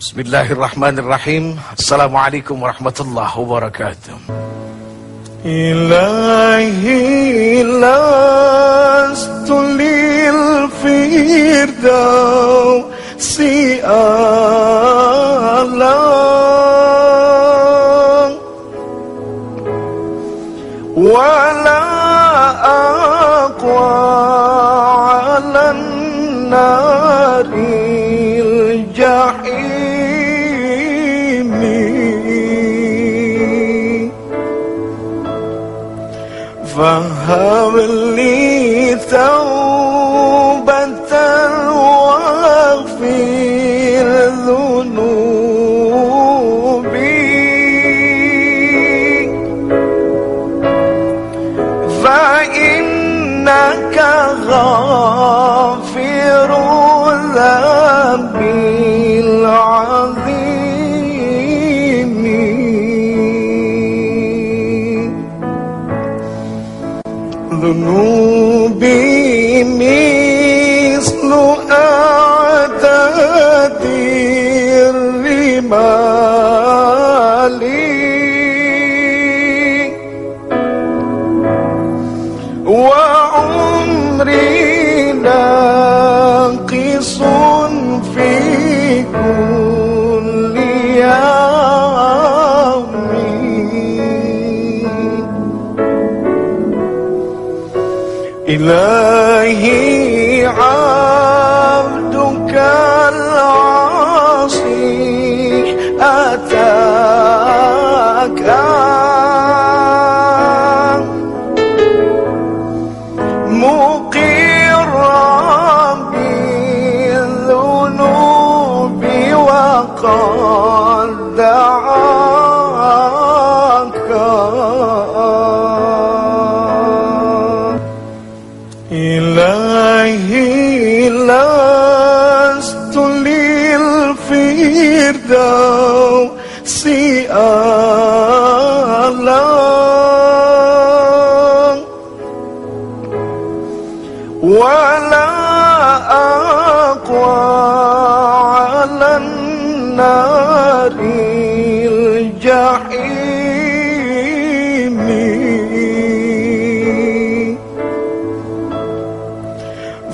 بسم الله الرحمن الرحيم السلام عليكم ورحمة الله وبركاته إلهي لست للفردوس أعلى فهب لي توبة واغفر ذنوبي. فإنك غافر ذنوبي مثل أعداد الرمال وعمري إلهي عبدك إلهي لست للفردوس أعلى ولا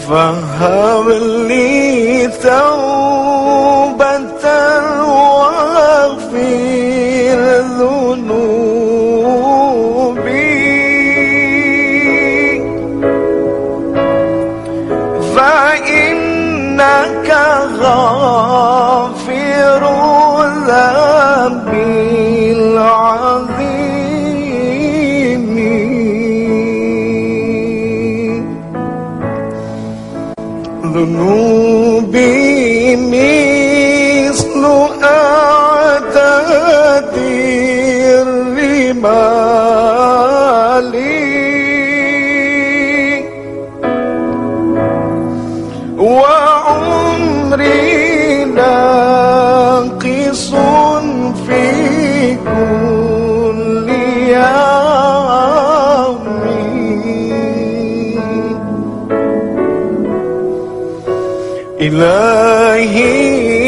فهب لي توبة واغفر ذنوبي. فإنك غافر ذنوبي مثل أعداد إلهي